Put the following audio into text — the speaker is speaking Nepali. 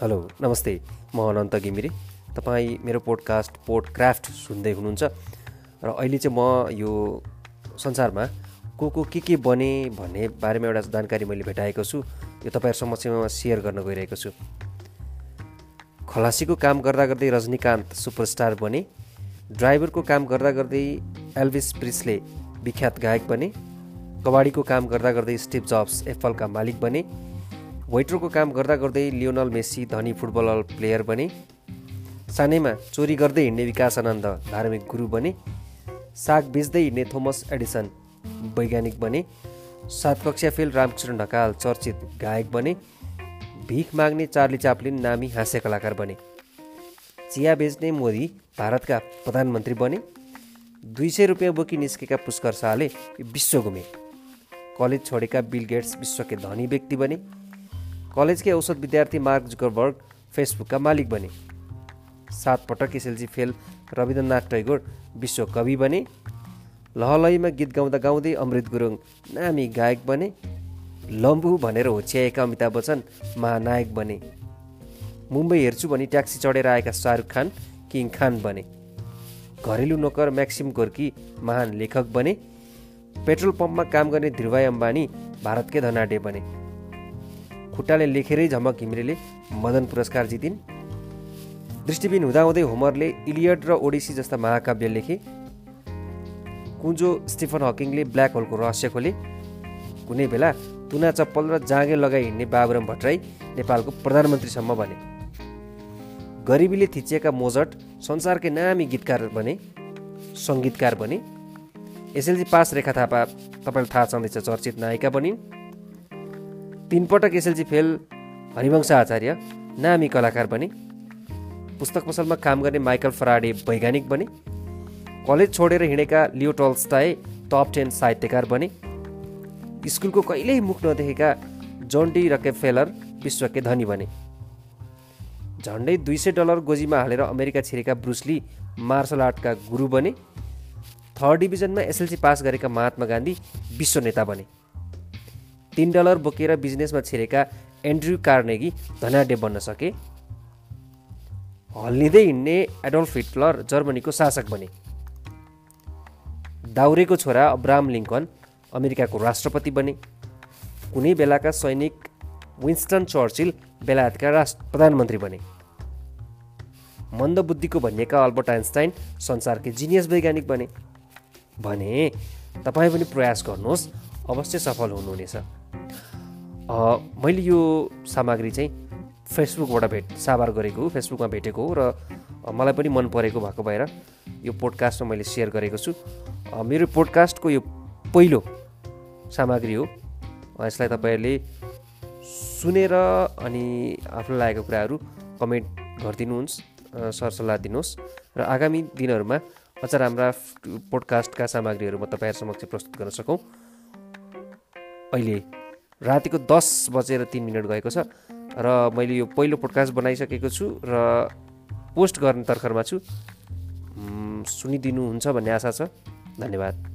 हेलो नमस्ते म अनन्त घिमिरे। तपाईँ मेरो पोडकास्ट पोडक्राफ्ट सुन्दै हुनुहुन्छ। र अहिले चाहिँ म यो संसारमा को को के के बने भन्ने बारेमा एउटा जानकारी मैले भेटाएको छु। यो तपाईँहरू समक्षमा सेयर गर्न गइरहेको छु। खलासीको काम गर्दा गर्दै रजनीकान्त सुपरस्टार बने। ड्राइभरको काम गर्दा गर्दै एल्भिस प्रिसले विख्यात गायक बने। कबाडीको काम गर्दा गर्दै स्टिभ जब्स एप्पलका मालिक बने। वेटरको काम गर्दा गर्दै लियोनल मेस्सी धनी फुटबल प्लेयर बने। सानैमा चोरी गर्दै हिँड्ने विकास आनन्द धार्मिक गुरु बने। साग बेच्दै हिँड्ने थोमस एडिसन वैज्ञानिक बने। सात कक्षा फेल रामकृष्ण ढकाल चर्चित गायक बने। भिख माग्ने चार्ली चाप्लिन नामी हास्य कलाकार बने। चिया बेच्ने मोदी भारतका प्रधानमन्त्री बने। दुई सय रुपियाँ बोकी निस्केका पुष्कर शाहले विश्व घुमे कलेज छोडेका बिल गेट्स विश्वकै धनी व्यक्ति बने। कलेजकै औसत विद्यार्थी मार्क जुकरबर्ग फेसबुकका मालिक बने। सात पटक एसएलजी फेल रविन्द्रनाथ टैगोर विश्व कवि बने। लहलहीमा गीत गाउँदा गाउँदै अमृत गुरुङ नामी गायक बने। लम्बु भनेर होच्याएका अमिताभ बच्चन महानायक बने। मुम्बई हेर्छु भनी ट्याक्सी चढेर आएका शाहरुख खान किङ खान बने। घरेलु नोकर म्याक्सिम गोर्की महान लेखक बने। पेट्रोल पम्पमा काम गर्ने ध्रुवाई अम्बानी भारतकै धनाडे बने। खुट्टाले लेखेरै झमक घिमिरेले मदन पुरस्कार जितिन्। दृष्टिबिन हुँदाहुँदै होमरले इलियड र ओडिसी जस्ता महाकाव्य लेखे। कुन्जो स्टिफन हकिङले ब्ल्याक होलको रहस्य खोले। कुनै बेला तुना चप्पल र जाँगे लगाइ हिँड्ने बाबुराम भट्टराई नेपालको प्रधानमन्त्रीसम्म बने गरिबीले थिचिएका मोजट संसारकै नामी गीतकार बने सङ्गीतकार बने। एसएलजी पास रेखा थापा तपाईँलाई थाहा छँदैछ चर्चित नायिका बनिन्। तिनपटक एसएलजी फेल हरिवंश आचार्य नामी कलाकार बने पुस्तक पसलमा काम गर्ने माइकल फराडे वैज्ञानिक बने कलेज छोडेर हिँडेका लियो टल्स्टाए टप टेन साहित्यकार बने स्कुलको कहिल्यै मुख नदेखेका जोन्डी रके फेलर विश्वकै धनी बने। झन्डै दुई सय डलर गोजीमा हालेर अमेरिका छिरेका ब्रुसली मार्सल आर्टका गुरु बने थर्ड डिभिजनमा एसएलसी पास गरेका महात्मा गान्धी विश्व नेता बने। तिन डलर बोकेर बिजनेसमा छिरेका एन्ड्रु कार्नेगी धनाड्य बन्न सके। हल्लिँदै हिँड्ने एडोल्फ हिटलर जर्मनीको शासक बने। दाउरेको छोरा अब्राम लिङ्कन अमेरिकाको राष्ट्रपति बने। कुनै बेलाका सैनिक विन्स्टन चर्चिल बेलायतका राष्ट्र प्रधानमन्त्री बने। मन्दबुद्धिको भनिएका अल्बर्ट आइन्स्टाइन संसारकै जिनियस वैज्ञानिक बने। भने तपाईँ पनि प्रयास गर्नुहोस् अवश्य सफल हुनुहुनेछ। मैले यो सामग्री चाहिँ फेसबुकबाट भेट साभार गरेको हो फेसबुकमा भेटेको हो र मलाई पनि मन परेको भएको भएर यो पोडकास्टमा मैले सेयर गरेको छु। मेरो पोडकास्टको यो पहिलो सामग्री हो। यसलाई तपाईँहरूले सुनेर अनि आफूलाई लागेको कुराहरू कमेन्ट गरिदिनुहोस् सरसल्लाह दिनुहोस् र आगामी दिनहरूमा अझ राम्रा पोडकास्टका सामग्रीहरू म तपाईँहरू समक्ष प्रस्तुत गर्न सकौँ। अहिले रातिको दस बजेर तिन मिनट गएको छ र मैले यो पहिलो पोडकास्ट बनाइसकेको छु र पोस्ट गर्ने तर्खरमा छु। सुनिदिनुहुन्छ भन्ने आशा छ। धन्यवाद।